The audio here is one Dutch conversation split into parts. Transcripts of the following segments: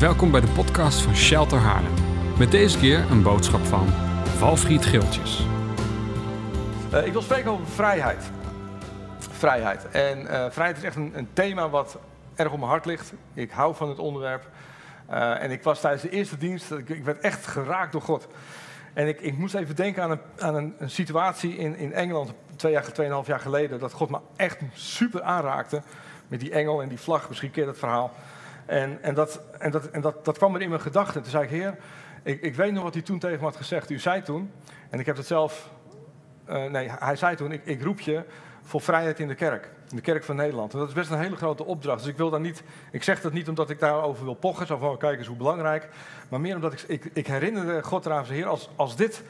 Welkom bij de podcast van Shelter Haarlem. Met deze keer een boodschap van Valfried Geeltjes. Uh, ik wil spreken over vrijheid. Vrijheid. En uh, vrijheid is echt een, een, thema wat erg op mijn hart ligt. Ik hou van het onderwerp. Uh, en ik was tijdens de eerste dienst, ik, ik werd echt geraakt door God. En ik, ik moest even denken aan een, aan een, een situatie in, in Engeland, twee jaar, tweeënhalf jaar geleden, dat God me echt super aanraakte. Met die engel en die vlag, misschien keer dat verhaal. En, en, dat, en, dat, en dat, dat kwam er in mijn gedachten. Toen zei ik, Heer, ik, ik weet nog wat u toen tegen me had gezegd. U zei toen, en ik heb het zelf. Uh, nee, hij zei toen: ik, ik roep je voor vrijheid in de kerk. In de kerk van Nederland. En dat is best een hele grote opdracht. Dus ik wil daar niet. Ik zeg dat niet omdat ik daarover wil pochen. Zo van: kijk eens hoe belangrijk. Maar meer omdat ik. Ik, ik herinnerde God eraan, Heer, als, als dit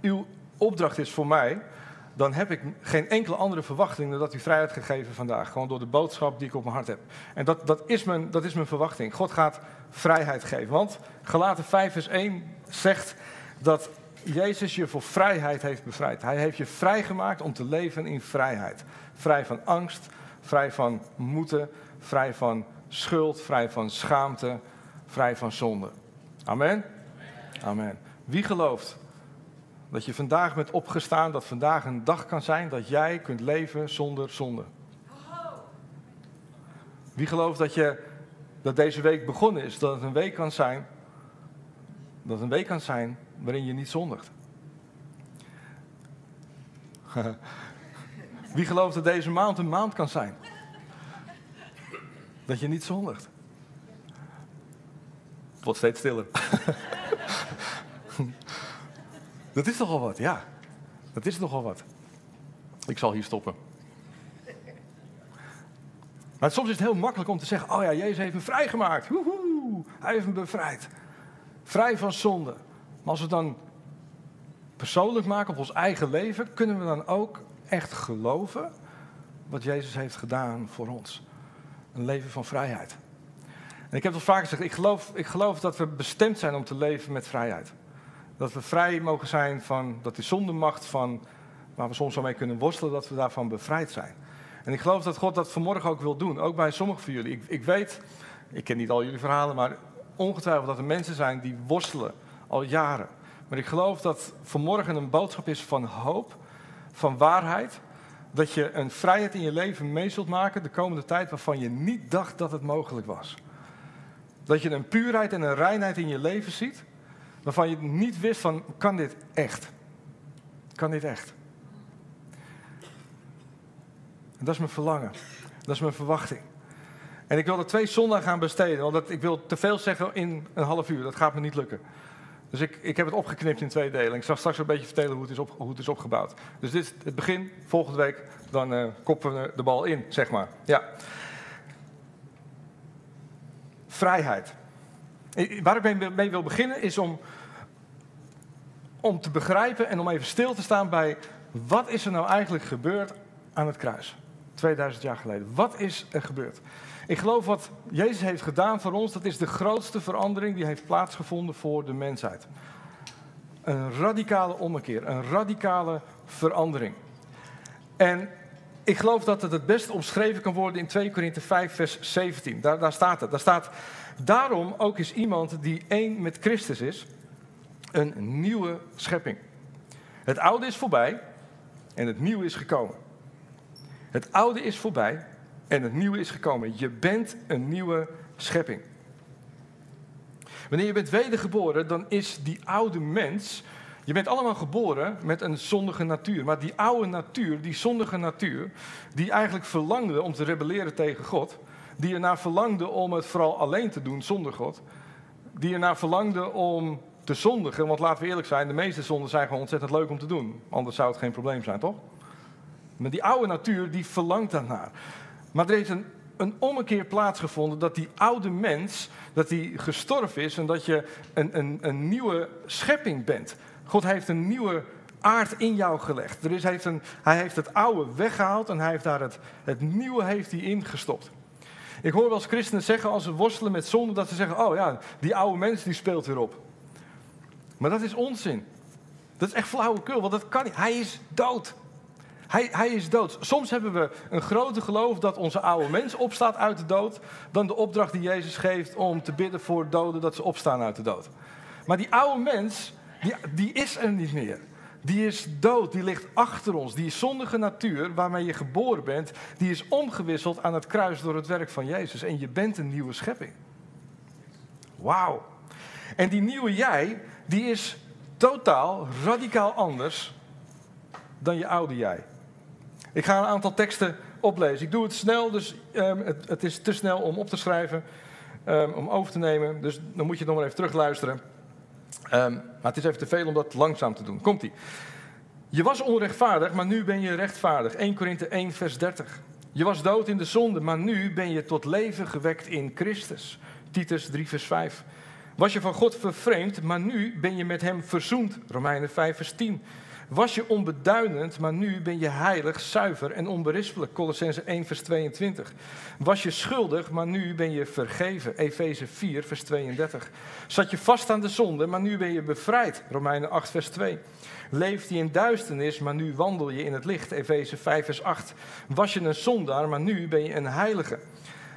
uw opdracht is voor mij dan heb ik geen enkele andere verwachting dan dat u vrijheid gegeven vandaag. Gewoon door de boodschap die ik op mijn hart heb. En dat, dat, is, mijn, dat is mijn verwachting. God gaat vrijheid geven. Want Galaten 5 vers 1 zegt dat Jezus je voor vrijheid heeft bevrijd. Hij heeft je vrijgemaakt om te leven in vrijheid. Vrij van angst, vrij van moeten, vrij van schuld, vrij van schaamte, vrij van zonde. Amen? Amen. Wie gelooft dat je vandaag bent opgestaan, dat vandaag een dag kan zijn dat jij kunt leven zonder zonde. Wie gelooft dat, je, dat deze week begonnen is, dat het een week kan zijn, dat het een week kan zijn waarin je niet zondigt? Wie gelooft dat deze maand een maand kan zijn? Dat je niet zondigt. Het wordt steeds stiller. Dat is toch al wat, ja. Dat is nogal wat. Ik zal hier stoppen. Maar soms is het heel makkelijk om te zeggen: Oh ja, Jezus heeft me vrijgemaakt. Woehoe, hij heeft me bevrijd. Vrij van zonde. Maar als we het dan persoonlijk maken op ons eigen leven, kunnen we dan ook echt geloven wat Jezus heeft gedaan voor ons. Een leven van vrijheid. En ik heb het al vaker gezegd: ik geloof, ik geloof dat we bestemd zijn om te leven met vrijheid. Dat we vrij mogen zijn van, dat die zondemacht van, waar we soms wel mee kunnen worstelen, dat we daarvan bevrijd zijn. En ik geloof dat God dat vanmorgen ook wil doen, ook bij sommigen van jullie. Ik, ik weet, ik ken niet al jullie verhalen, maar ongetwijfeld dat er mensen zijn die worstelen al jaren. Maar ik geloof dat vanmorgen een boodschap is van hoop, van waarheid. Dat je een vrijheid in je leven mee zult maken de komende tijd waarvan je niet dacht dat het mogelijk was. Dat je een puurheid en een reinheid in je leven ziet waarvan je niet wist van, kan dit echt? Kan dit echt? En dat is mijn verlangen. Dat is mijn verwachting. En ik wil er twee zondagen gaan besteden, want ik wil te veel zeggen in een half uur. Dat gaat me niet lukken. Dus ik, ik heb het opgeknipt in twee delen. Ik zal straks een beetje vertellen hoe het is, op, hoe het is opgebouwd. Dus dit is het begin. Volgende week dan uh, koppen we de bal in, zeg maar. Ja. Vrijheid. Waar ik mee wil beginnen is om, om te begrijpen en om even stil te staan bij wat is er nou eigenlijk gebeurd aan het kruis. 2000 jaar geleden. Wat is er gebeurd? Ik geloof wat Jezus heeft gedaan voor ons, dat is de grootste verandering die heeft plaatsgevonden voor de mensheid. Een radicale ommekeer, een radicale verandering. En ik geloof dat het het beste omschreven kan worden in 2 Korinthe 5, vers 17. Daar, daar staat het. Daar staat, daarom ook is iemand die één met Christus is, een nieuwe schepping. Het oude is voorbij en het nieuwe is gekomen. Het oude is voorbij en het nieuwe is gekomen. Je bent een nieuwe schepping. Wanneer je bent wedergeboren, dan is die oude mens je bent allemaal geboren met een zondige natuur. Maar die oude natuur, die zondige natuur, die eigenlijk verlangde om te rebelleren tegen God. Die ernaar verlangde om het vooral alleen te doen zonder God. Die ernaar verlangde om te zondigen. Want laten we eerlijk zijn, de meeste zonden zijn gewoon ontzettend leuk om te doen. Anders zou het geen probleem zijn, toch? Maar die oude natuur, die verlangt daarnaar. Maar er heeft een, een ommekeer plaatsgevonden dat die oude mens, dat die gestorven is en dat je een, een, een nieuwe schepping bent. God heeft een nieuwe aard in jou gelegd. Er is, heeft een, hij heeft het oude weggehaald en hij heeft daar het, het nieuwe heeft hij ingestopt. Ik hoor wel eens christenen zeggen als ze worstelen met zonde, dat ze zeggen, oh ja, die oude mens die speelt weer op. Maar dat is onzin. Dat is echt flauwekul, want dat kan niet. Hij is dood. Hij, hij is dood. Soms hebben we een groter geloof dat onze oude mens opstaat uit de dood, dan de opdracht die Jezus geeft om te bidden voor doden dat ze opstaan uit de dood. Maar die oude mens, die, die is er niet meer. Die is dood, die ligt achter ons. Die zondige natuur waarmee je geboren bent, die is omgewisseld aan het kruis door het werk van Jezus. En je bent een nieuwe schepping. Wauw. En die nieuwe jij, die is totaal, radicaal anders dan je oude jij. Ik ga een aantal teksten oplezen. Ik doe het snel, dus um, het, het, is te snel om op te schrijven, um, om over te nemen. Dus dan moet je nog maar even terugluisteren. Um, maar het is even te veel om dat langzaam te doen. Komt-ie. Je was onrechtvaardig, maar nu ben je rechtvaardig. 1 Korinthe 1, vers 30. Je was dood in de zonde, maar nu ben je tot leven gewekt in Christus. Titus 3, vers 5. Was je van God vervreemd, maar nu ben je met hem verzoend. Romeinen 5, vers 10. Was je onbeduidend, maar nu ben je heilig, zuiver en onberispelijk. Colossense 1, vers 22. Was je schuldig, maar nu ben je vergeven. Efeze 4, vers 32. Zat je vast aan de zonde, maar nu ben je bevrijd. Romeinen 8, vers 2. Leeft je in duisternis, maar nu wandel je in het licht. Efeze 5, vers 8. Was je een zondaar, maar nu ben je een heilige.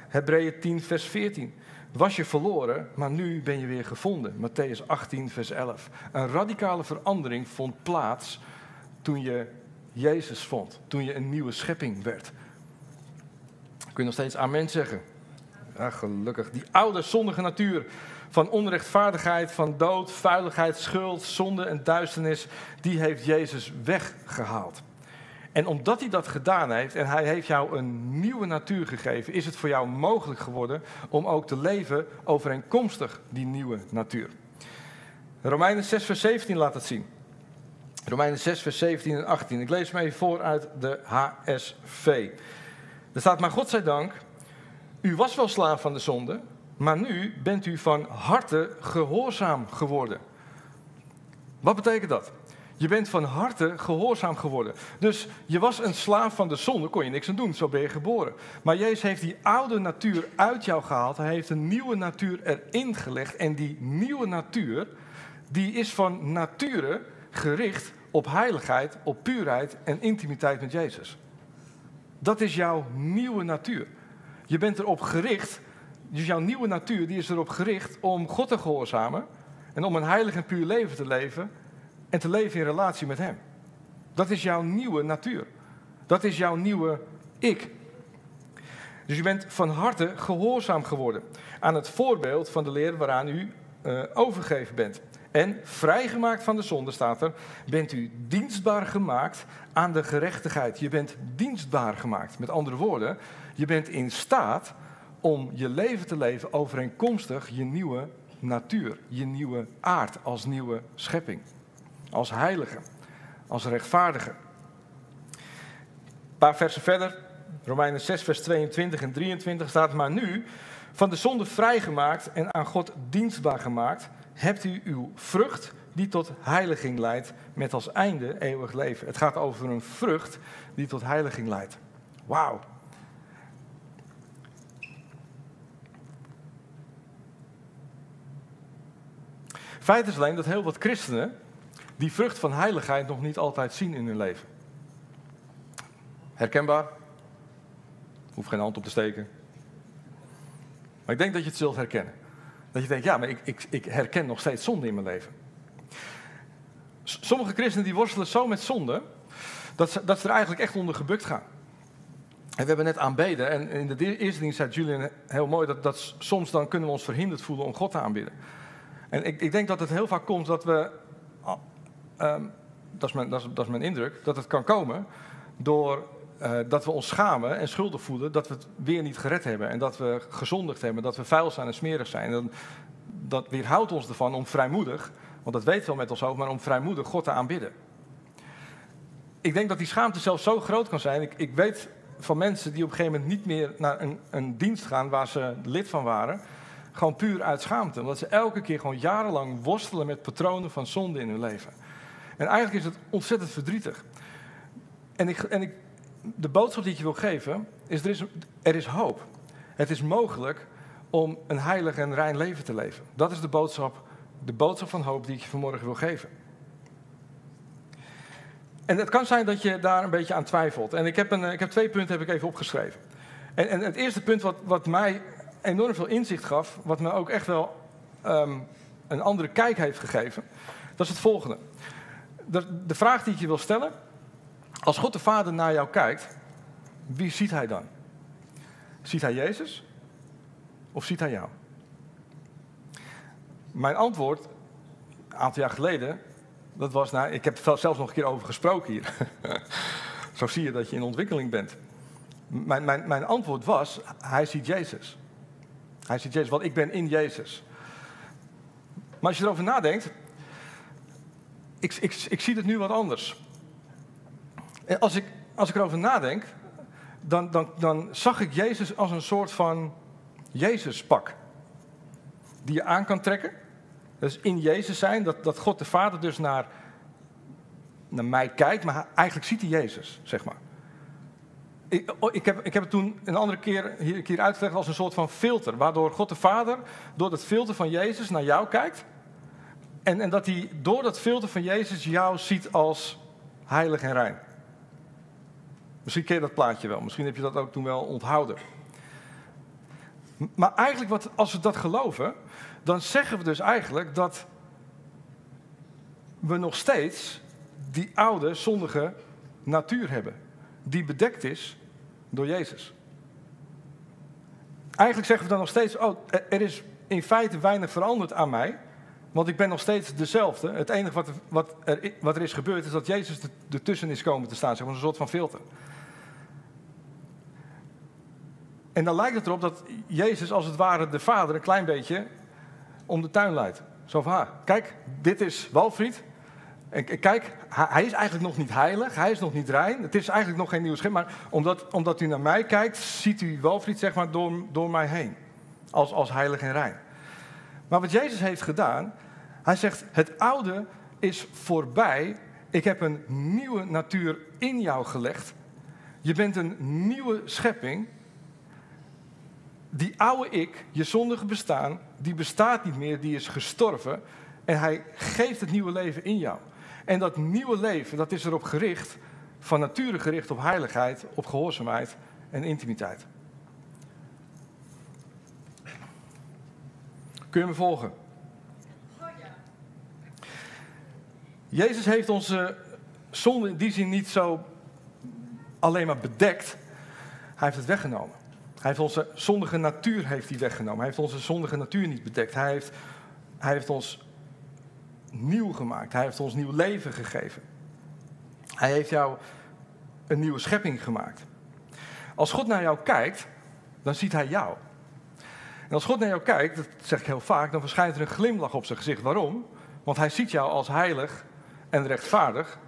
Hebreeën 10, vers 14 was je verloren, maar nu ben je weer gevonden. Matthäus 18, vers 11. Een radicale verandering vond plaats toen je Jezus vond, toen je een nieuwe schepping werd. Kun je nog steeds amen zeggen? Gelukkig. Die oude zondige natuur van onrechtvaardigheid, van dood, vuiligheid, schuld, zonde en duisternis, die heeft Jezus weggehaald. En omdat hij dat gedaan heeft en hij heeft jou een nieuwe natuur gegeven, is het voor jou mogelijk geworden om ook te leven overeenkomstig die nieuwe natuur. Romeinen 6, vers 17 laat het zien. Romeinen 6, vers 17 en 18. Ik lees me even voor uit de HSV. Er staat, maar God zij dank, u was wel slaaf van de zonde, maar nu bent u van harte gehoorzaam geworden. Wat betekent dat? Je bent van harte gehoorzaam geworden. Dus je was een slaaf van de zonde, kon je niks aan doen, zo ben je geboren. Maar Jezus heeft die oude natuur uit jou gehaald. Hij heeft een nieuwe natuur erin gelegd. En die nieuwe natuur, die is van nature gericht op heiligheid, op puurheid en intimiteit met Jezus. Dat is jouw nieuwe natuur. Je bent erop gericht, dus jouw nieuwe natuur die is erop gericht om God te gehoorzamen en om een heilig en puur leven te leven en te leven in relatie met Hem. Dat is jouw nieuwe natuur. Dat is jouw nieuwe ik. Dus je bent van harte gehoorzaam geworden aan het voorbeeld van de leer waaraan u uh, overgegeven bent. En vrijgemaakt van de zonde staat er, bent u dienstbaar gemaakt aan de gerechtigheid. Je bent dienstbaar gemaakt. Met andere woorden, je bent in staat om je leven te leven overeenkomstig je nieuwe natuur, je nieuwe aard als nieuwe schepping als heilige, als rechtvaardige. Een paar versen verder, Romeinen 6, vers 22 en 23 staat, maar nu, van de zonde vrijgemaakt en aan God dienstbaar gemaakt, hebt u uw vrucht die tot heiliging leidt, met als einde eeuwig leven. Het gaat over een vrucht die tot heiliging leidt. Wauw. Feit is alleen dat heel wat christenen die vrucht van heiligheid nog niet altijd zien in hun leven. Herkenbaar? Hoef geen hand op te steken. Maar ik denk dat je het zult herkennen. Dat je denkt, ja, maar ik, ik, ik herken nog steeds zonde in mijn leven. Sommige christenen die worstelen zo met zonde, dat ze, dat ze er eigenlijk echt onder gebukt gaan. En we hebben net aanbeden, en in de eerste dienst zei Julian heel mooi, dat, dat soms dan kunnen we ons verhinderd voelen om God te aanbidden. En ik, ik denk dat het heel vaak komt dat we Ehm, dat, is mijn, dat, is, mijn, indruk, dat het kan komen door uh, dat we ons schamen en schuldig voelen dat we het weer niet gered hebben en dat we gezondigd hebben, dat we vuil zijn en smerig zijn. En dat weerhoudt ons ervan om vrijmoedig, want dat weten we wel met ons hoofd, maar om vrijmoedig God te aanbidden. Ik denk dat die schaamte zelfs zo groot kan zijn. Ik, ik weet van mensen die op een gegeven moment niet meer naar een, een dienst gaan waar ze lid van waren, gewoon puur uit schaamte. Omdat ze elke keer gewoon jarenlang worstelen met patronen van zonde in hun leven. En eigenlijk is het ontzettend verdrietig. En, ik, en ik, de boodschap die ik je wil geven, is er, is er is hoop. Het is mogelijk om een heilig en rein leven te leven. Dat is de boodschap, de boodschap van hoop die ik je vanmorgen wil geven. En het kan zijn dat je daar een beetje aan twijfelt. En ik heb, een, ik heb twee punten heb ik even opgeschreven. En, en het eerste punt wat, wat mij enorm veel inzicht gaf, wat me ook echt wel ehm, een andere kijk heeft gegeven, dat is het volgende. De, de vraag die ik je wil stellen, als God de Vader naar jou kijkt, wie ziet hij dan? Ziet hij Jezus of ziet hij jou? Mijn antwoord, een aantal jaar geleden, dat was, nou, ik heb er zelfs nog een keer over gesproken hier. Zo zie je dat je in ontwikkeling bent. Mijn, mijn, mijn antwoord was, hij ziet Jezus. Hij ziet Jezus, want ik ben in Jezus. Maar als je erover nadenkt, ik, ik, ik zie het nu wat anders. En als ik, als ik erover nadenk, dan, dan, dan zag ik Jezus als een soort van Jezuspak. Die je aan kan trekken. Dus in Jezus zijn, dat, dat God de Vader dus naar, naar mij kijkt, maar eigenlijk ziet hij Jezus, zeg maar. Ik, oh, ik, heb, ik heb het toen een andere keer hier, hier uitgelegd als een soort van filter, waardoor God de Vader door het filter van Jezus naar jou kijkt. En, en dat hij door dat filter van Jezus jou ziet als heilig en rein. Misschien ken je dat plaatje wel, misschien heb je dat ook toen wel onthouden. Maar eigenlijk, wat, als we dat geloven, dan zeggen we dus eigenlijk dat we nog steeds die oude zondige natuur hebben. Die bedekt is door Jezus. Eigenlijk zeggen we dan nog steeds, oh, er is in feite weinig veranderd aan mij. Want ik ben nog steeds dezelfde. Het enige wat, wat, er, wat er is gebeurd is dat Jezus ertussen is komen te staan. Zeg maar, een soort van filter. En dan lijkt het erop dat Jezus als het ware de vader een klein beetje om de tuin leidt. Zo van, kijk, dit is Walfried. En kijk, hij is eigenlijk nog niet heilig, hij is nog niet rein. Het is eigenlijk nog geen nieuw schip, maar omdat, omdat u naar mij kijkt, ziet u Walfried zeg maar door, door mij heen. Als, als heilig en rein. Maar wat Jezus heeft gedaan, hij zegt, het oude is voorbij. Ik heb een nieuwe natuur in jou gelegd. Je bent een nieuwe schepping die oude ik, je zondige bestaan, die bestaat niet meer, die is gestorven. En hij geeft het nieuwe leven in jou. En dat nieuwe leven, dat is erop gericht, van nature gericht op heiligheid, op gehoorzaamheid en intimiteit. Kun je me volgen? Jezus heeft onze zonde in die zin niet zo alleen maar bedekt, hij heeft het weggenomen. Hij heeft onze zondige natuur heeft hij weggenomen. Hij heeft onze zondige natuur niet bedekt. Hij heeft, hij heeft ons nieuw gemaakt. Hij heeft ons nieuw leven gegeven. Hij heeft jou een nieuwe schepping gemaakt. Als God naar jou kijkt, dan ziet hij jou. En als God naar jou kijkt, dat zeg ik heel vaak, dan verschijnt er een glimlach op zijn gezicht. Waarom? Want hij ziet jou als heilig en rechtvaardig.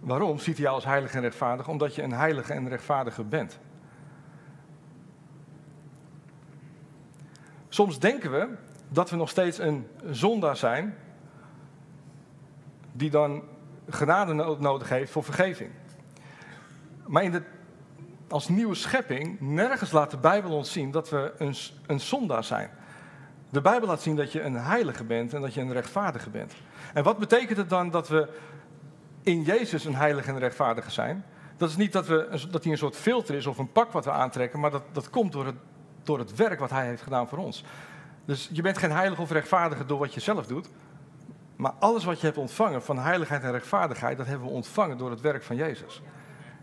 Waarom ziet hij jou als heilig en rechtvaardig? Omdat je een heilige en rechtvaardige bent. Soms denken we dat we nog steeds een zondaar zijn, die dan genade nodig heeft voor vergeving. Maar in als nieuwe schepping, nergens laat de Bijbel ons zien dat we een, een zondaar zijn. De Bijbel laat zien dat je een heilige bent en dat je een rechtvaardige bent. En wat betekent het dan dat we in Jezus een heilige en rechtvaardige zijn? Dat is niet dat, we, dat hij een soort filter is of een pak wat we aantrekken, maar dat, dat komt door het door het werk wat hij heeft gedaan voor ons. Dus je bent geen heilige of rechtvaardige door wat je zelf doet. Maar alles wat je hebt ontvangen van heiligheid en rechtvaardigheid, dat hebben we ontvangen door het werk van Jezus.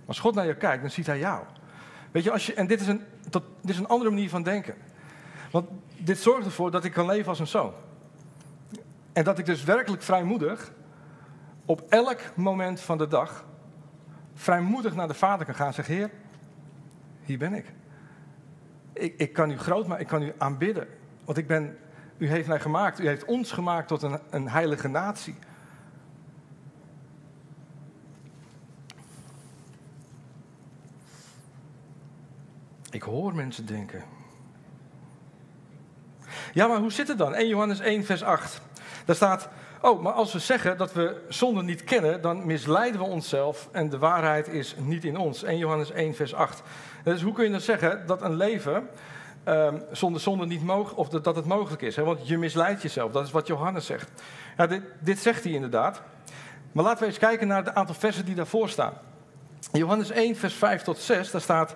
Als God naar je kijkt, dan ziet hij jou. Weet je, als je, en dit is, een, dit is een andere manier van denken. Want dit zorgt ervoor dat ik kan leven als een zoon. En dat ik dus werkelijk vrijmoedig op elk moment van de dag vrijmoedig naar de Vader kan gaan en zeggen: Heer, hier ben ik ik, ik kan u groot maken, ik kan u aanbidden. Want ik ben, u heeft mij gemaakt, u heeft ons gemaakt tot een, een heilige natie. Ik hoor mensen denken. Ja, maar hoe zit het dan? 1 Johannes 1, vers 8. Daar staat, oh, maar als we zeggen dat we zonde niet kennen, dan misleiden we onszelf en de waarheid is niet in ons. 1 Johannes 1, vers 8. Dus hoe kun je dan zeggen dat een leven um, zonder zonde niet mogelijk, of dat, het mogelijk is? Hè? Want je misleidt jezelf, dat is wat Johannes zegt. Ja, dit, dit zegt hij inderdaad. Maar laten we eens kijken naar het aantal versen die daarvoor staan. Johannes 1, vers 5 tot 6, daar staat...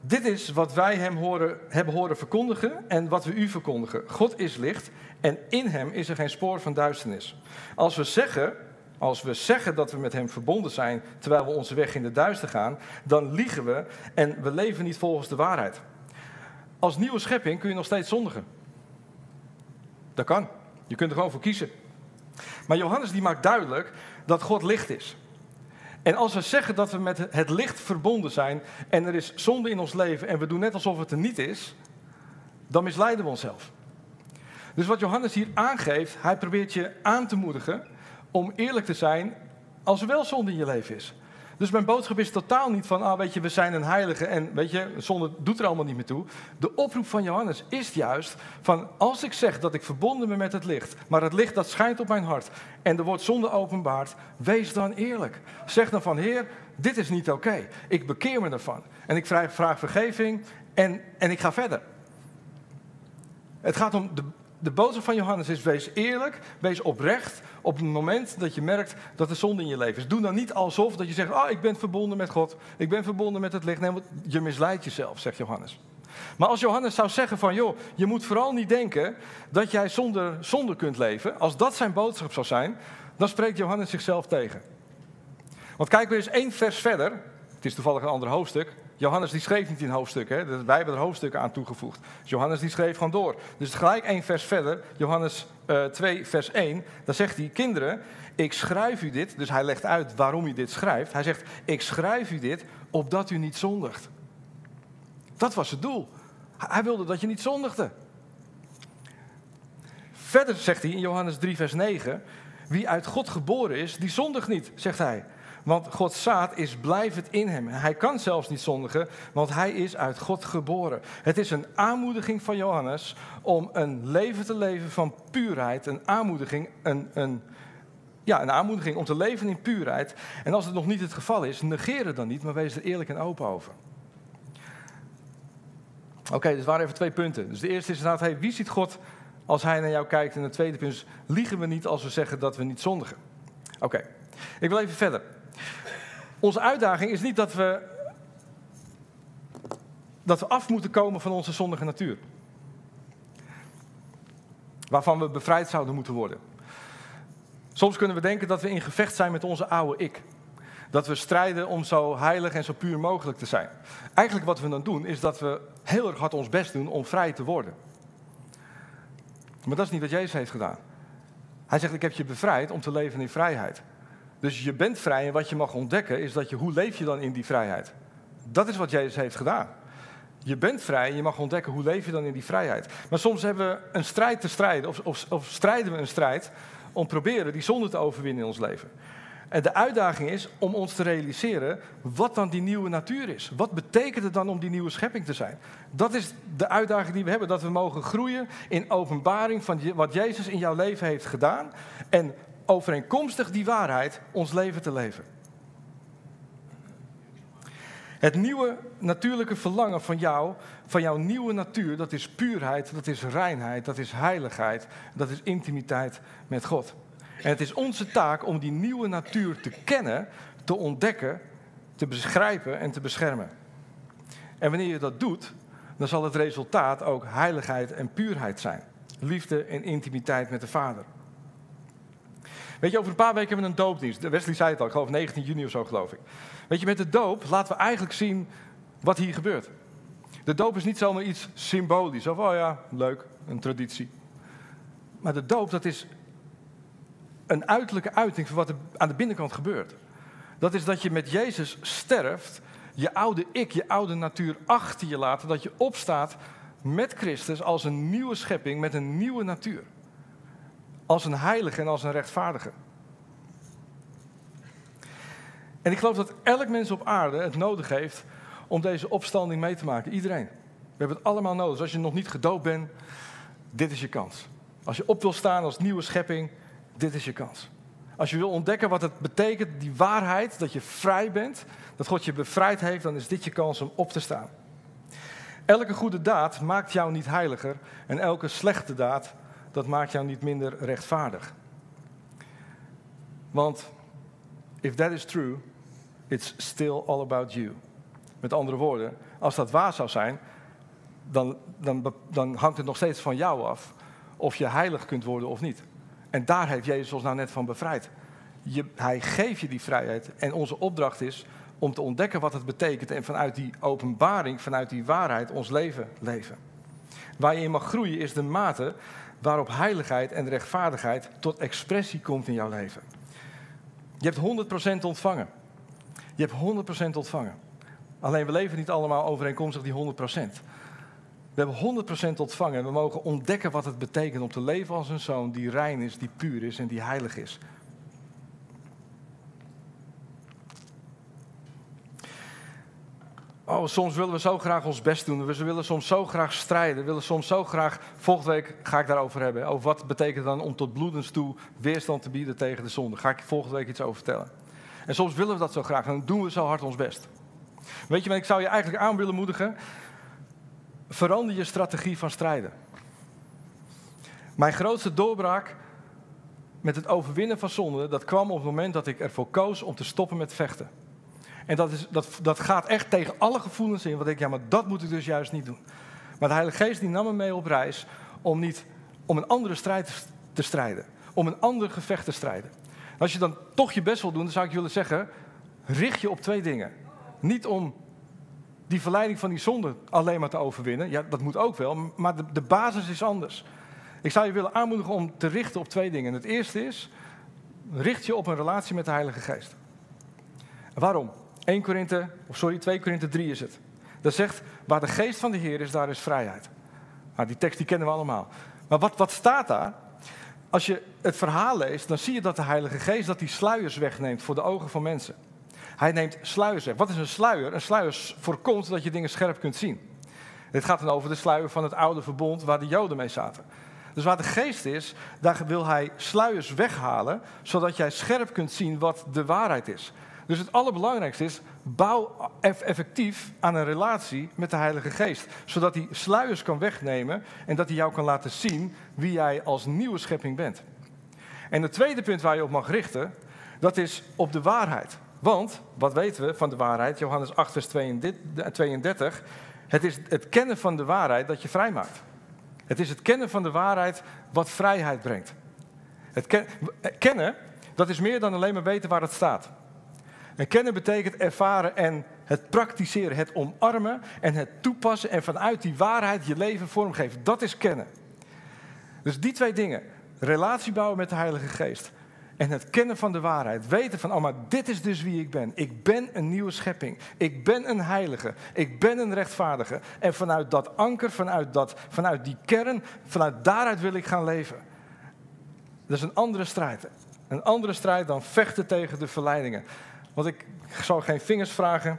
Dit is wat wij hem horen, hebben horen verkondigen en wat we u verkondigen. God is licht en in hem is er geen spoor van duisternis. Als we zeggen, als we zeggen dat we met hem verbonden zijn terwijl we onze weg in de duister gaan, dan liegen we en we leven niet volgens de waarheid. Als nieuwe schepping kun je nog steeds zondigen. Dat kan. Je kunt er gewoon voor kiezen. Maar Johannes die maakt duidelijk dat God licht is. En als we zeggen dat we met het licht verbonden zijn en er is zonde in ons leven en we doen net alsof het er niet is, dan misleiden we onszelf. Dus wat Johannes hier aangeeft, hij probeert je aan te moedigen om eerlijk te zijn als er wel zonde in je leven is. Dus mijn boodschap is totaal niet van, ah weet je, we zijn een heilige en weet je, zonde doet er allemaal niet meer toe. De oproep van Johannes is juist van, als ik zeg dat ik verbonden ben met het licht, maar het licht dat schijnt op mijn hart en er wordt zonde openbaard, wees dan eerlijk. Zeg dan van, Heer, dit is niet oké. Ik bekeer me ervan en ik vraag, vraag vergeving en, en ik ga verder. Het gaat om de, de boodschap van Johannes is: wees eerlijk, wees oprecht op het moment dat je merkt dat er zonde in je leven is. Doe dan niet alsof dat je zegt: Oh, ik ben verbonden met God, ik ben verbonden met het licht. Nee, want je misleidt jezelf, zegt Johannes. Maar als Johannes zou zeggen van, joh, je moet vooral niet denken dat jij zonder zonde kunt leven. Als dat zijn boodschap zou zijn, dan spreekt Johannes zichzelf tegen. Want kijk weer eens één vers verder. Het is toevallig een ander hoofdstuk. Johannes die schreef niet in hoofdstukken, wij hebben er hoofdstukken aan toegevoegd. Dus Johannes die schreef gewoon door. Dus gelijk één vers verder, Johannes uh, eh, 2 vers 1, dan zegt hij, kinderen, ik schrijf u dit, dus hij legt uit waarom hij dit schrijft. Hij zegt, ik schrijf u dit opdat u niet zondigt. Dat was het doel. Hij wilde dat je niet zondigde. Verder zegt hij in Johannes 3 vers 9, wie uit God geboren is, die zondigt niet, zegt hij. Want Gods zaad is blijvend in hem. Hij kan zelfs niet zondigen, want hij is uit God geboren. Het is een aanmoediging van Johannes om een leven te leven van puurheid. Een aanmoediging, een, een, ja, een aanmoediging om te leven in puurheid. En als het nog niet het geval is, negeer het dan niet, maar wees er eerlijk en open over. Oké, dus waren even twee punten. Dus de eerste is inderdaad, hey, wie ziet God als hij naar jou kijkt? En de tweede punt is, liegen we niet als we zeggen dat we niet zondigen? Oké, ik wil even verder. Onze uitdaging is niet dat we, dat we af moeten komen van onze zondige natuur. Waarvan we bevrijd zouden moeten worden. Soms kunnen we denken dat we in gevecht zijn met onze oude ik. Dat we strijden om zo heilig en zo puur mogelijk te zijn. Eigenlijk wat we dan doen, is dat we heel erg hard ons best doen om vrij te worden. Maar dat is niet wat Jezus heeft gedaan. Hij zegt, ik heb je bevrijd om te leven in vrijheid. Dus je bent vrij en wat je mag ontdekken is dat je, hoe leef je dan in die vrijheid? Dat is wat Jezus heeft gedaan. Je bent vrij en je mag ontdekken hoe leef je dan in die vrijheid. Maar soms hebben we een strijd te strijden, of, of, of strijden we een strijd om proberen die zonde te overwinnen in ons leven. En de uitdaging is om ons te realiseren wat dan die nieuwe natuur is. Wat betekent het dan om die nieuwe schepping te zijn? Dat is de uitdaging die we hebben, dat we mogen groeien in openbaring van wat Jezus in jouw leven heeft gedaan. En overeenkomstig die waarheid ons leven te leven. Het nieuwe natuurlijke verlangen van jou, van jouw nieuwe natuur, dat is puurheid, dat is reinheid, dat is heiligheid, dat is intimiteit met God. En het is onze taak om die nieuwe natuur te kennen, te ontdekken, te begrijpen en te beschermen. En wanneer je dat doet, dan zal het resultaat ook heiligheid en puurheid zijn. Liefde en intimiteit met de Vader. Weet je, over een paar weken hebben we een doopdienst. Wesley zei het al, ik geloof 19 juni of zo geloof ik. Weet je, met de doop laten we eigenlijk zien wat hier gebeurt. De doop is niet zomaar iets symbolisch. Of, oh ja, leuk, een traditie. Maar de doop, dat is een uiterlijke uiting van wat er aan de binnenkant gebeurt. Dat is dat je met Jezus sterft, je oude ik, je oude natuur achter je laat. Dat je opstaat met Christus als een nieuwe schepping met een nieuwe natuur als een heilige en als een rechtvaardige. En ik geloof dat elk mens op aarde het nodig heeft om deze opstanding mee te maken. Iedereen. We hebben het allemaal nodig. Dus als je nog niet gedoopt bent, dit is je kans. Als je op wil staan als nieuwe schepping, dit is je kans. Als je wil ontdekken wat het betekent, die waarheid, dat je vrij bent, dat God je bevrijd heeft, dan is dit je kans om op te staan. Elke goede daad maakt jou niet heiliger en elke slechte daad dat maakt jou niet minder rechtvaardig. Want if that is true, it's still all about you. Met andere woorden, als dat waar zou zijn, dan, dan, dan hangt het nog steeds van jou af of je heilig kunt worden of niet. En daar heeft Jezus ons nou net van bevrijd. Je, hij geeft je die vrijheid en onze opdracht is om te ontdekken wat het betekent en vanuit die openbaring, vanuit die waarheid ons leven leven. Waar je in mag groeien is de mate waarop heiligheid en rechtvaardigheid tot expressie komt in jouw leven. Je hebt 100% ontvangen. Je hebt 100% ontvangen. Alleen we leven niet allemaal overeenkomstig die 100%. We hebben 100% ontvangen en we mogen ontdekken wat het betekent om te leven als een zoon die rein is, die puur is en die heilig is. Soms willen we zo graag ons best doen. We willen soms zo graag strijden. We willen soms zo graag. Volgende week ga ik daarover hebben. Over wat betekent dan om tot bloedens toe weerstand te bieden tegen de zonde. Ga ik volgende week iets over vertellen. En soms willen we dat zo graag en dan doen we zo hard ons best. Weet je wat ik zou je eigenlijk aan willen moedigen? Verander je strategie van strijden. Mijn grootste doorbraak met het overwinnen van zonde, dat kwam op het moment dat ik ervoor koos om te stoppen met vechten. En dat, is, dat, dat gaat echt tegen alle gevoelens in. Want ik, ja, maar dat moet ik dus juist niet doen. Maar de Heilige Geest die nam me mee op reis om, niet, om een andere strijd te strijden. Om een ander gevecht te strijden. als je dan toch je best wil doen, dan zou ik willen zeggen, richt je op twee dingen. Niet om die verleiding van die zonde alleen maar te overwinnen. Ja, dat moet ook wel, maar de, de basis is anders. Ik zou je willen aanmoedigen om te richten op twee dingen. Het eerste is, richt je op een relatie met de Heilige Geest. Waarom? 1 Korinthe, of sorry, 2 Korinthe 3 is het. Dat zegt, waar de geest van de Heer is, daar is vrijheid. Nou, die tekst die kennen we allemaal. Maar wat, wat staat daar? Als je het verhaal leest, dan zie je dat de Heilige Geest dat die sluiers wegneemt voor de ogen van mensen. Hij neemt sluiers weg. Wat is een sluier? Een sluier voorkomt dat je dingen scherp kunt zien. Dit gaat dan over de sluier van het oude verbond waar de Joden mee zaten. Dus waar de geest is, daar wil hij sluiers weghalen, zodat jij scherp kunt zien wat de waarheid is. Dus het allerbelangrijkste is, bouw effectief aan een relatie met de Heilige Geest. Zodat hij sluiers kan wegnemen en dat hij jou kan laten zien wie jij als nieuwe schepping bent. En het tweede punt waar je op mag richten, dat is op de waarheid. Want, wat weten we van de waarheid? Johannes 8, vers 32. Het is het kennen van de waarheid dat je vrij maakt. Het is het kennen van de waarheid wat vrijheid brengt. Het kennen, dat is meer dan alleen maar weten waar het staat. En kennen betekent ervaren en het praktiseren, het omarmen en het toepassen en vanuit die waarheid je leven vormgeven. Dat is kennen. Dus die twee dingen, relatie bouwen met de Heilige Geest en het kennen van de waarheid. Weten van, oh maar dit is dus wie ik ben. Ik ben een nieuwe schepping. Ik ben een heilige. Ik ben een rechtvaardige. En vanuit dat anker, vanuit, dat, vanuit die kern, vanuit daaruit wil ik gaan leven. Dat is een andere strijd. Een andere strijd dan vechten tegen de verleidingen. Want ik zal geen vingers vragen,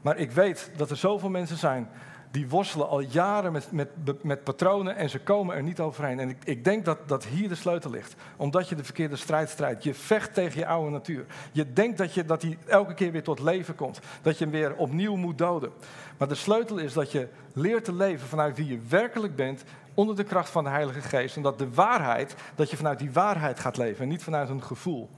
maar ik weet dat er zoveel mensen zijn die worstelen al jaren met, met, met patronen en ze komen er niet overheen. En ik, ik denk dat, dat hier de sleutel ligt. Omdat je de verkeerde strijd strijdt. Je vecht tegen je oude natuur. Je denkt dat, je, dat die elke keer weer tot leven komt. Dat je hem weer opnieuw moet doden. Maar de sleutel is dat je leert te leven vanuit wie je werkelijk bent. Onder de kracht van de Heilige Geest. En dat de waarheid, dat je vanuit die waarheid gaat leven. En niet vanuit een gevoel.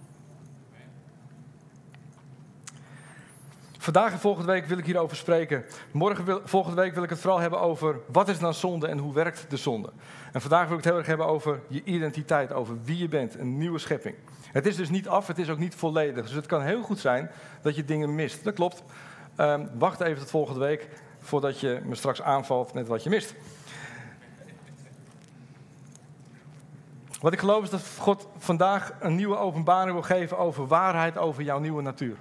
Vandaag en volgende week wil ik hierover spreken. Morgen, wil, volgende week wil ik het vooral hebben over wat is dan zonde en hoe werkt de zonde. En vandaag wil ik het heel erg hebben over je identiteit, over wie je bent, een nieuwe schepping. Het is dus niet af, het is ook niet volledig. Dus het kan heel goed zijn dat je dingen mist. Dat klopt. Um, wacht even tot volgende week voordat je me straks aanvalt met wat je mist. Wat ik geloof is dat God vandaag een nieuwe openbaring wil geven over waarheid, over jouw nieuwe natuur.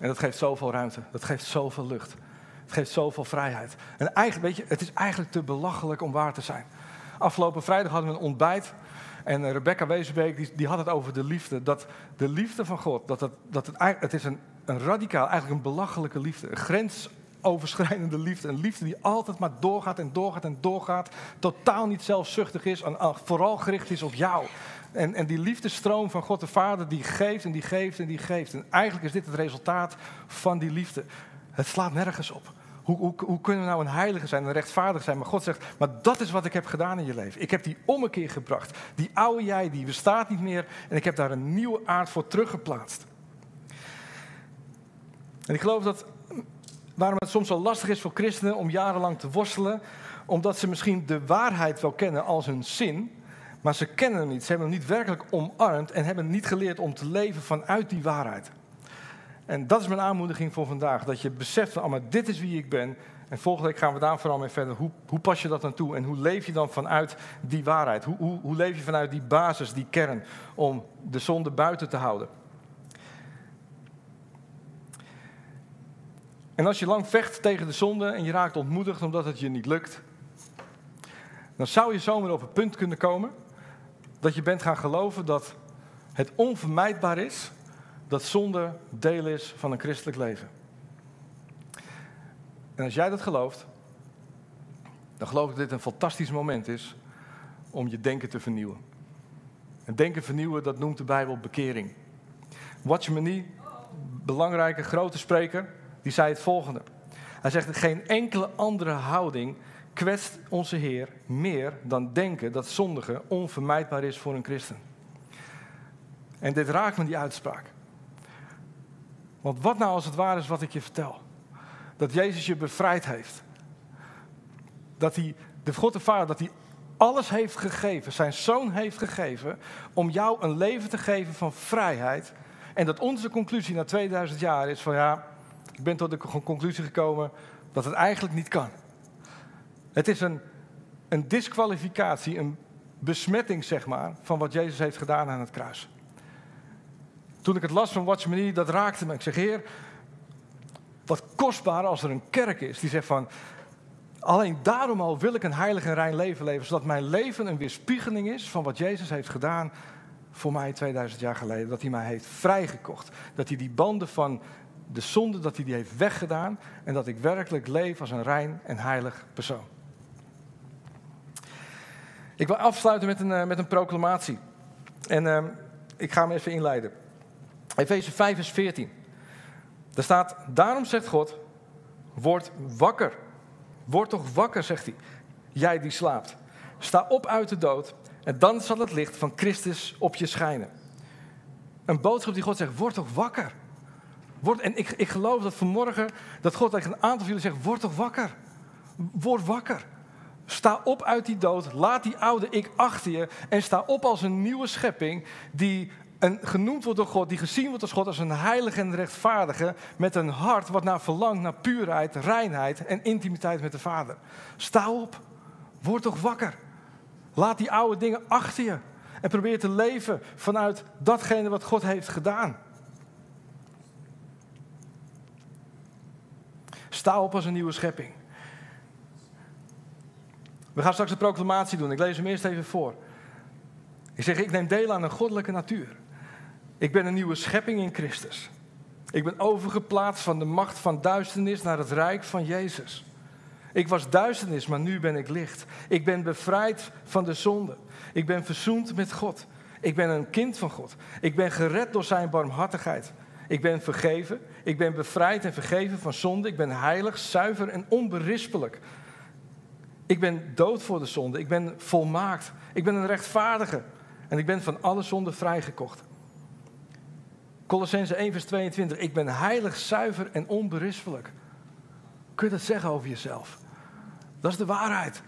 En dat geeft zoveel ruimte. Dat geeft zoveel lucht. Het geeft zoveel vrijheid. En eigenlijk, weet je, het is eigenlijk te belachelijk om waar te zijn. Afgelopen vrijdag hadden we een ontbijt. En Rebecca Wezenbeek die, die had het over de liefde. Dat de liefde van God, dat het, dat het, het is een, een radicaal, eigenlijk een belachelijke liefde. Een grensoverschrijdende liefde. Een liefde die altijd maar doorgaat en doorgaat en doorgaat. Totaal niet zelfzuchtig is en vooral gericht is op jou. En, en die liefdestroom van God de Vader, die geeft en die geeft en die geeft. En eigenlijk is dit het resultaat van die liefde. Het slaat nergens op. Hoe, hoe, hoe kunnen we nou een heilige zijn, een rechtvaardig zijn? Maar God zegt, maar dat is wat ik heb gedaan in je leven. Ik heb die ommekeer gebracht. Die oude jij, die bestaat niet meer. En ik heb daar een nieuwe aard voor teruggeplaatst. En ik geloof dat waarom het soms wel lastig is voor christenen om jarenlang te worstelen, omdat ze misschien de waarheid wel kennen als hun zin, maar ze kennen hem niet. Ze hebben hem niet werkelijk omarmd en hebben niet geleerd om te leven vanuit die waarheid. En dat is mijn aanmoediging voor vandaag. Dat je beseft van, maar dit is wie ik ben. En volgende week gaan we daar vooral mee verder. Hoe, hoe pas je dat dan toe? En hoe leef je dan vanuit die waarheid? Hoe, hoe, hoe leef je vanuit die basis, die kern, om de zonde buiten te houden? En als je lang vecht tegen de zonde en je raakt ontmoedigd omdat het je niet lukt, dan zou je zomaar op het punt kunnen komen dat je bent gaan geloven dat het onvermijdbaar is dat zonde deel is van een christelijk leven. En als jij dat gelooft, dan geloof ik dat dit een fantastisch moment is om je denken te vernieuwen. En denken vernieuwen, dat noemt de Bijbel bekering. Watchman belangrijke grote spreker, die zei het volgende. Hij zegt, geen enkele andere houding kwetst onze Heer meer dan denken dat zondigen onvermijdbaar is voor een christen. En dit raakt me die uitspraak. Want wat nou als het waar is wat ik je vertel? Dat Jezus je bevrijd heeft. Dat hij, de God de Vader, dat hij alles heeft gegeven, zijn zoon heeft gegeven, om jou een leven te geven van vrijheid. En dat onze conclusie na 2000 jaar is van ja, ik ben tot de conclusie gekomen dat het eigenlijk niet kan. Het is een, een disqualificatie, een besmetting, zeg maar, van wat Jezus heeft gedaan aan het kruis. Toen ik het las van Watchman dat raakte me. Ik zeg, heer, wat kostbaar als er een kerk is die zegt van... Alleen daarom al wil ik een heilig en rein leven leven, zodat mijn leven een weerspiegeling is van wat Jezus heeft gedaan voor mij 2000 jaar geleden. Dat hij mij heeft vrijgekocht. Dat hij die banden van de zonde, dat hij die heeft weggedaan. En dat ik werkelijk leef als een rein en heilig persoon. Ik wil afsluiten met een, eh, met een proclamatie. En uh, ik ga hem even inleiden. Efeze 5 vers 14. Daar staat, daarom zegt God, word wakker. Word toch wakker, zegt hij. Jij die slaapt. Sta op uit de dood en dan zal het licht van Christus op je schijnen. Een boodschap die God zegt, word toch wakker. Word, en ik, ik geloof dat vanmorgen, dat God tegen een aantal van jullie zegt, word toch wakker. Word wakker. Sta op uit die dood, laat die oude ik achter je en sta op als een nieuwe schepping die en genoemd wordt door God, die gezien wordt als God als een heilige en rechtvaardige, met een hart wat naar verlangt naar puurheid, reinheid en intimiteit met de Vader. Sta op, word toch wakker. Laat die oude dingen achter je en probeer te leven vanuit datgene wat God heeft gedaan. Sta op als een nieuwe schepping. We gaan straks een proclamatie doen. Ik lees hem eerst even voor. Ik zeg, ik neem deel aan een goddelijke natuur. Ik ben een nieuwe schepping in Christus. Ik ben overgeplaatst van de macht van duisternis naar het rijk van Jezus. Ik was duisternis, maar nu ben ik licht. Ik ben bevrijd van de zonde. Ik ben verzoend met God. Ik ben een kind van God. Ik ben gered door zijn barmhartigheid. Ik ben vergeven. Ik ben bevrijd en vergeven van zonde. Ik ben heilig, zuiver en onberispelijk. Ik ben dood voor de zonde. Ik ben volmaakt. Ik ben een rechtvaardige. En ik ben van alle zonde vrijgekocht. Colossense 1 vers 22. Ik ben heilig, zuiver en onberispelijk. Kun je dat zeggen over jezelf? Dat is de waarheid.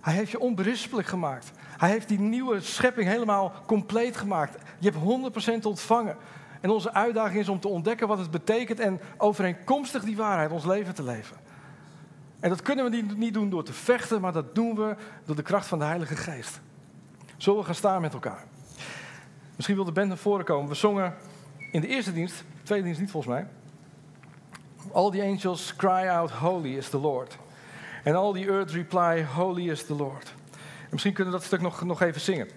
Hij heeft je onberispelijk gemaakt. Hij heeft die nieuwe schepping helemaal compleet gemaakt. Je hebt 100% ontvangen. En onze uitdaging is om te ontdekken wat het betekent en overeenkomstig die waarheid ons leven te leven. En dat kunnen we niet doen door te vechten, maar dat doen we door de kracht van de Heilige Geest. Zullen we gaan staan met elkaar? Misschien wil de band naar voren komen. We zongen in de eerste dienst, tweede dienst niet volgens mij. All the angels cry out, holy is the Lord. And all the earth reply, holy is the Lord. En misschien kunnen we dat stuk nog, nog even zingen.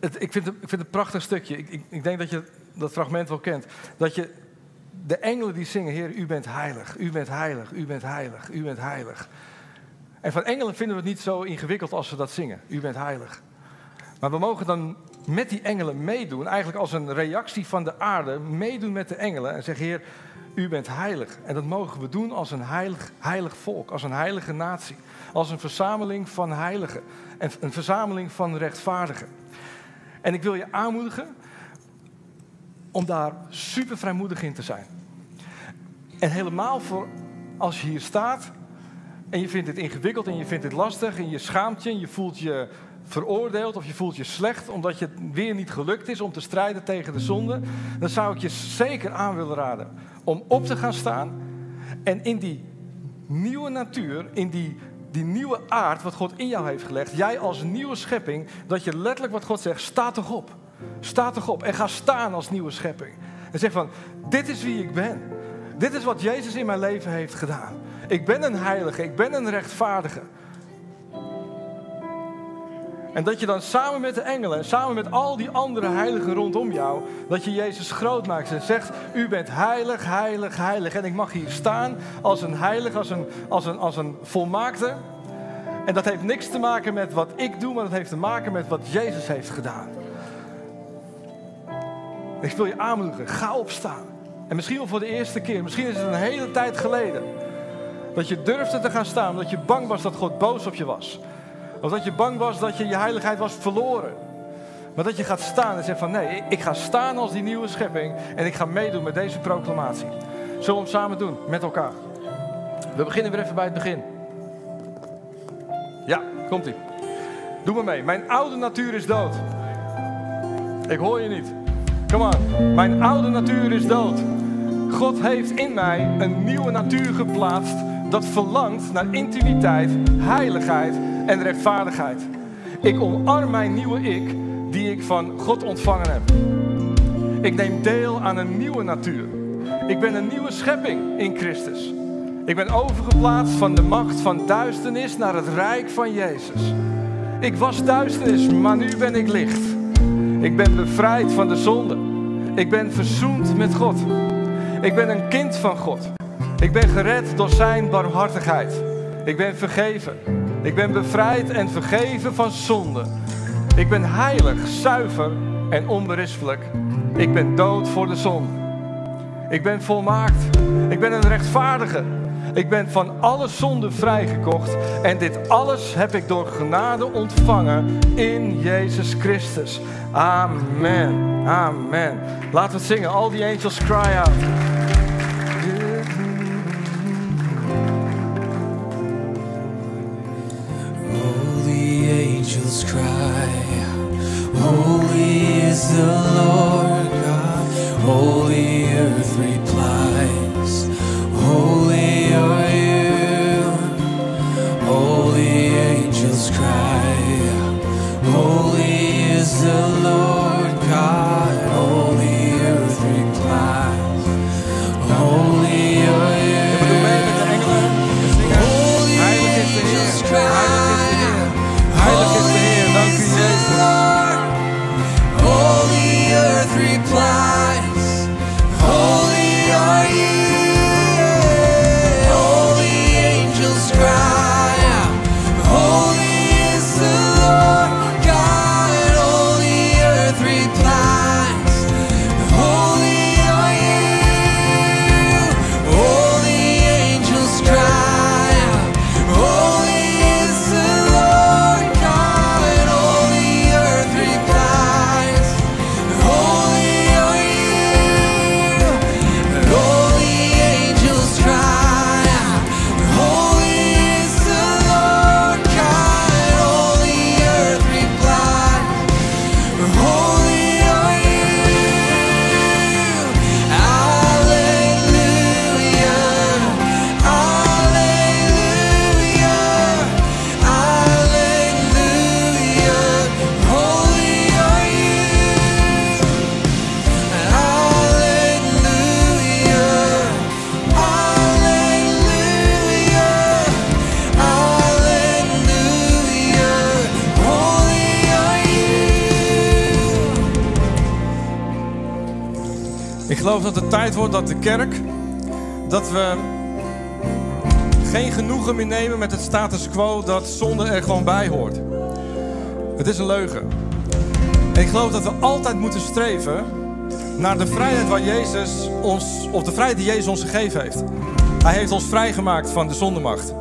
Het, ik, vind het, ik vind het een prachtig stukje. Ik, ik, ik denk dat je dat fragment wel kent. Dat je de engelen die zingen, Heer, u bent heilig, u bent heilig, u bent heilig, u bent heilig. En van engelen vinden we het niet zo ingewikkeld als ze dat zingen. U bent heilig. Maar we mogen dan met die engelen meedoen, eigenlijk als een reactie van de aarde, meedoen met de engelen en zeggen, Heer, u bent heilig. En dat mogen we doen als een heilig, heilig volk, als een heilige natie. Als een verzameling van heiligen. En een verzameling van rechtvaardigen. En ik wil je aanmoedigen om daar super vrijmoedig in te zijn. En helemaal voor als je hier staat en je vindt het ingewikkeld en je vindt het lastig en je schaamt je en je voelt je veroordeeld of je voelt je slecht omdat je weer niet gelukt is om te strijden tegen de zonde, dan zou ik je zeker aan willen raden om op te gaan staan en in die nieuwe natuur, in die, die nieuwe aard wat God in jou heeft gelegd, jij als nieuwe schepping, dat je letterlijk wat God zegt, sta toch op. Sta toch op en ga staan als nieuwe schepping. En zeg van, dit is wie ik ben. Dit is wat Jezus in mijn leven heeft gedaan. Ik ben een heilige, ik ben een rechtvaardige. En dat je dan samen met de engelen, samen met al die andere heiligen rondom jou, dat je Jezus groot maakt en zegt, u bent heilig, heilig, heilig. En ik mag hier staan als een heilig, als een, als een, als een volmaakte. En dat heeft niks te maken met wat ik doe, maar dat heeft te maken met wat Jezus heeft gedaan. Ik wil je aanmoedigen, ga opstaan. En misschien wel voor de eerste keer, misschien is het een hele tijd geleden. Dat je durfde te gaan staan, omdat je bang was dat God boos op je was. Of dat je bang was dat je je heiligheid was verloren. Maar dat je gaat staan en zegt van nee, ik ga staan als die nieuwe schepping en ik ga meedoen met deze proclamatie. Zullen we hem samen doen, met elkaar. We beginnen weer even bij het begin. Ja, komt ie. Doe maar mee. Mijn oude natuur is dood. Ik hoor je niet. Come on. Mijn oude natuur is dood. God heeft in mij een nieuwe natuur geplaatst dat verlangt naar intimiteit, heiligheid en rechtvaardigheid. Ik omarm mijn nieuwe ik die ik van God ontvangen heb. Ik neem deel aan een nieuwe natuur. Ik ben een nieuwe schepping in Christus. Ik ben overgeplaatst van de macht van duisternis naar het rijk van Jezus. Ik was duisternis, maar nu ben ik licht. Ik ben bevrijd van de zonde. Ik ben verzoend met God. Ik ben een kind van God. Ik ben gered door zijn barmhartigheid. Ik ben vergeven. Ik ben bevrijd en vergeven van zonde. Ik ben heilig, zuiver en onberispelijk. Ik ben dood voor de zonde. Ik ben volmaakt. Ik ben een rechtvaardige. Ik ben van alle zonde vrijgekocht. En dit alles heb ik door genade ontvangen in Jezus Christus. Amen. Amen. Laten we het zingen. All the angels cry out. Angels cry Holy is the Lord God. All dat de kerk, dat we geen genoegen meer nemen met het status quo dat zonde er gewoon bij hoort. Het is een leugen. En ik geloof dat we altijd moeten streven naar de vrijheid waar Jezus ons, of de vrijheid die Jezus ons gegeven heeft. Hij heeft ons vrijgemaakt van de zondemacht.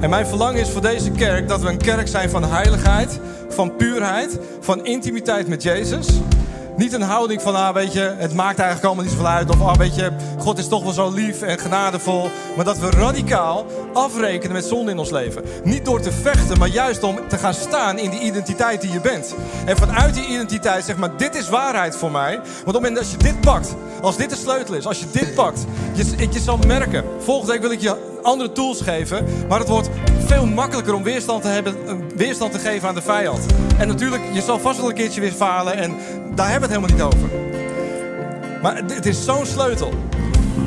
En mijn verlangen is voor deze kerk dat we een kerk zijn van heiligheid, van puurheid, van intimiteit met Jezus. Niet een houding van, ah, weet je, het maakt eigenlijk allemaal niet zoveel uit. Of, ah, weet je, God is toch wel zo lief en genadevol. Maar dat we radicaal afrekenen met zonde in ons leven. Niet door te vechten, maar juist om te gaan staan in die identiteit die je bent. En vanuit die identiteit zeg maar, dit is waarheid voor mij. Want op het moment dat je dit pakt, als dit de sleutel is, als je dit pakt, je, je zal merken. Volgende week wil ik je andere tools geven. Maar het wordt veel makkelijker om weerstand te, hebben, eh, weerstand te geven aan de vijand. En natuurlijk, je zal vast wel een keertje weer falen. En daar hebben we het helemaal niet over. Maar het is zo'n sleutel.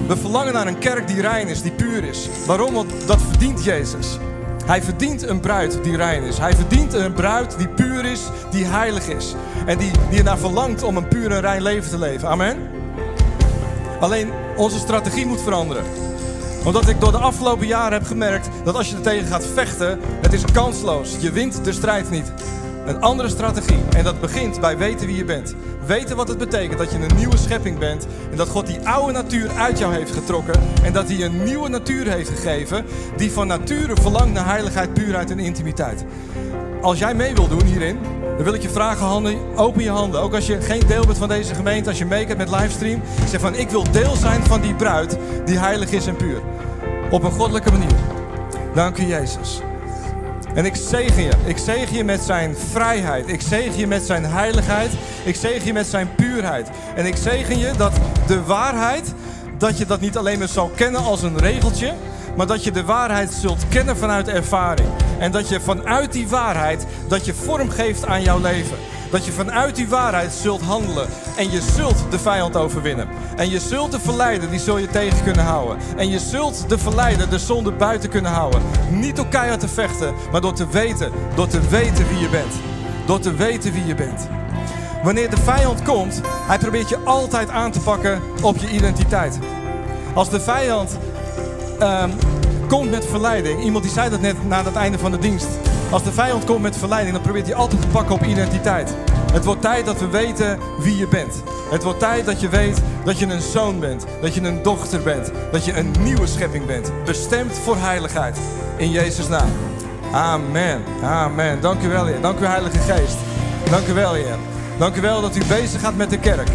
We verlangen naar een kerk die rein is, die puur is. Waarom? Want dat verdient Jezus. Hij verdient een bruid die rein is. Hij verdient een bruid die puur is, die heilig is. En die, die ernaar verlangt om een puur en rein leven te leven. Amen? Alleen onze strategie moet veranderen omdat ik door de afgelopen jaren heb gemerkt dat als je er tegen gaat vechten, het is kansloos. Je wint de strijd niet. Een andere strategie. En dat begint bij weten wie je bent. Weten wat het betekent dat je een nieuwe schepping bent. En dat God die oude natuur uit jou heeft getrokken. En dat hij een nieuwe natuur heeft gegeven. Die van nature verlangt naar heiligheid, puurheid en intimiteit. Als jij mee wil doen hierin, dan wil ik je vragen, handen, open je handen. Ook als je geen deel bent van deze gemeente, als je meekijkt met livestream. Zeg van, ik wil deel zijn van die bruid die heilig is en puur. Op een goddelijke manier. Dank u Jezus. En ik zegen je. Ik zegen je met zijn vrijheid. Ik zegen je met zijn heiligheid. Ik zegen je met zijn puurheid. En ik zegen je dat de waarheid, dat je dat niet alleen maar zal kennen als een regeltje, maar dat je de waarheid zult kennen vanuit ervaring. En dat je vanuit die waarheid, dat je vorm geeft aan jouw leven. Dat je vanuit die waarheid zult handelen. En je zult de vijand overwinnen. En je zult de verleider, die zul je tegen kunnen houden. En je zult de verleider, de zonde buiten kunnen houden. Niet door keihard te vechten, maar door te weten. Door te weten wie je bent. Door te weten wie je bent. Wanneer de vijand komt, hij probeert je altijd aan te pakken op je identiteit. Als de vijand um, komt met verleiding, iemand die zei dat net na het einde van de dienst. Als de vijand komt met verleiding, dan probeert hij altijd te pakken op identiteit. Het wordt tijd dat we weten wie je bent. Het wordt tijd dat je weet dat je een zoon bent, dat je een dochter bent, dat je een nieuwe schepping bent, bestemd voor heiligheid. In Jezus' naam. Amen. Amen. Dank u wel, Heer. Dank u, Heilige Geest. Dank u wel, Heer. Dank u wel dat u bezig gaat met de kerk.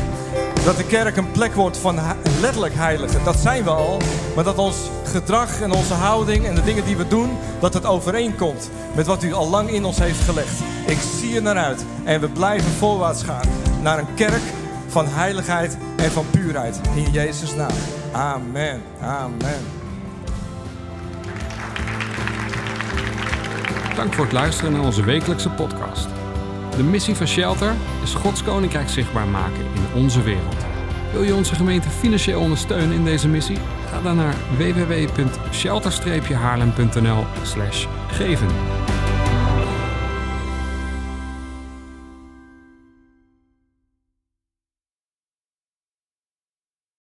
Dat de kerk een plek wordt van letterlijk heiligen. Dat zijn we al. Maar dat ons gedrag en onze houding en de dingen die we doen, dat het overeenkomt met wat u al lang in ons heeft gelegd. Ik zie er naar uit. En we blijven voorwaarts gaan naar een kerk van heiligheid en van puurheid. In Jezus' naam. Amen. Amen. Dank voor het luisteren naar onze wekelijkse podcast. De missie van Shelter is Gods Koninkrijk zichtbaar maken in onze wereld. Wil je onze gemeente financieel ondersteunen in deze missie? Ga dan naar www.shelter-haarlem.nl geven.